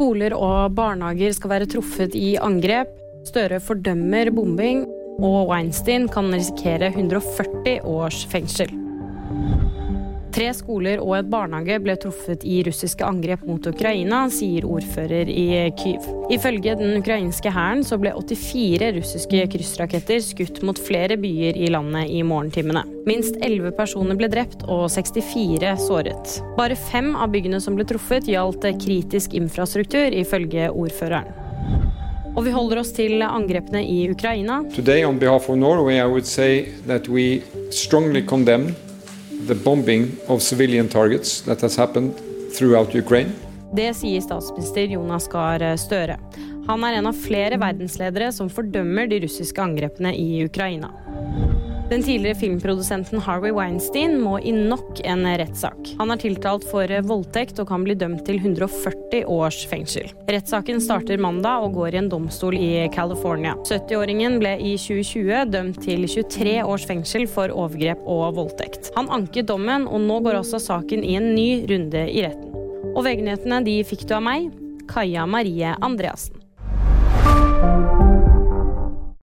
Skoler og barnehager skal være truffet i angrep. Støre fordømmer bombing, og Weinstein kan risikere 140 års fengsel. Tre skoler og et barnehage ble truffet i russiske angrep mot Ukraina, sier ordfører i Kyiv. Ifølge den ukrainske hæren så ble 84 russiske kryssraketter skutt mot flere byer i landet i morgentimene. Minst 11 personer ble drept og 64 såret. Bare fem av byggene som ble truffet, gjaldt kritisk infrastruktur, ifølge ordføreren. Og vi holder oss til angrepene i Ukraina. Today, on behalf of Norway, I would say that we strongly condemn the bombing of civilian targets that has happened throughout Ukraine. Det sier statsminister Jonas Gahr Støre. Han er en av flere verdensledere som fordømmer de russiske angrepene i Ukraina. Den tidligere filmprodusenten Harvey Weinstein må i nok en rettssak. Han er tiltalt for voldtekt og kan bli dømt til 140 års fengsel. Rettssaken starter mandag og går i en domstol i California. 70-åringen ble i 2020 dømt til 23 års fengsel for overgrep og voldtekt. Han anket dommen, og nå går også saken i en ny runde i retten. Og VG-nyhetene de fikk du av meg, Kaja Marie Andreassen.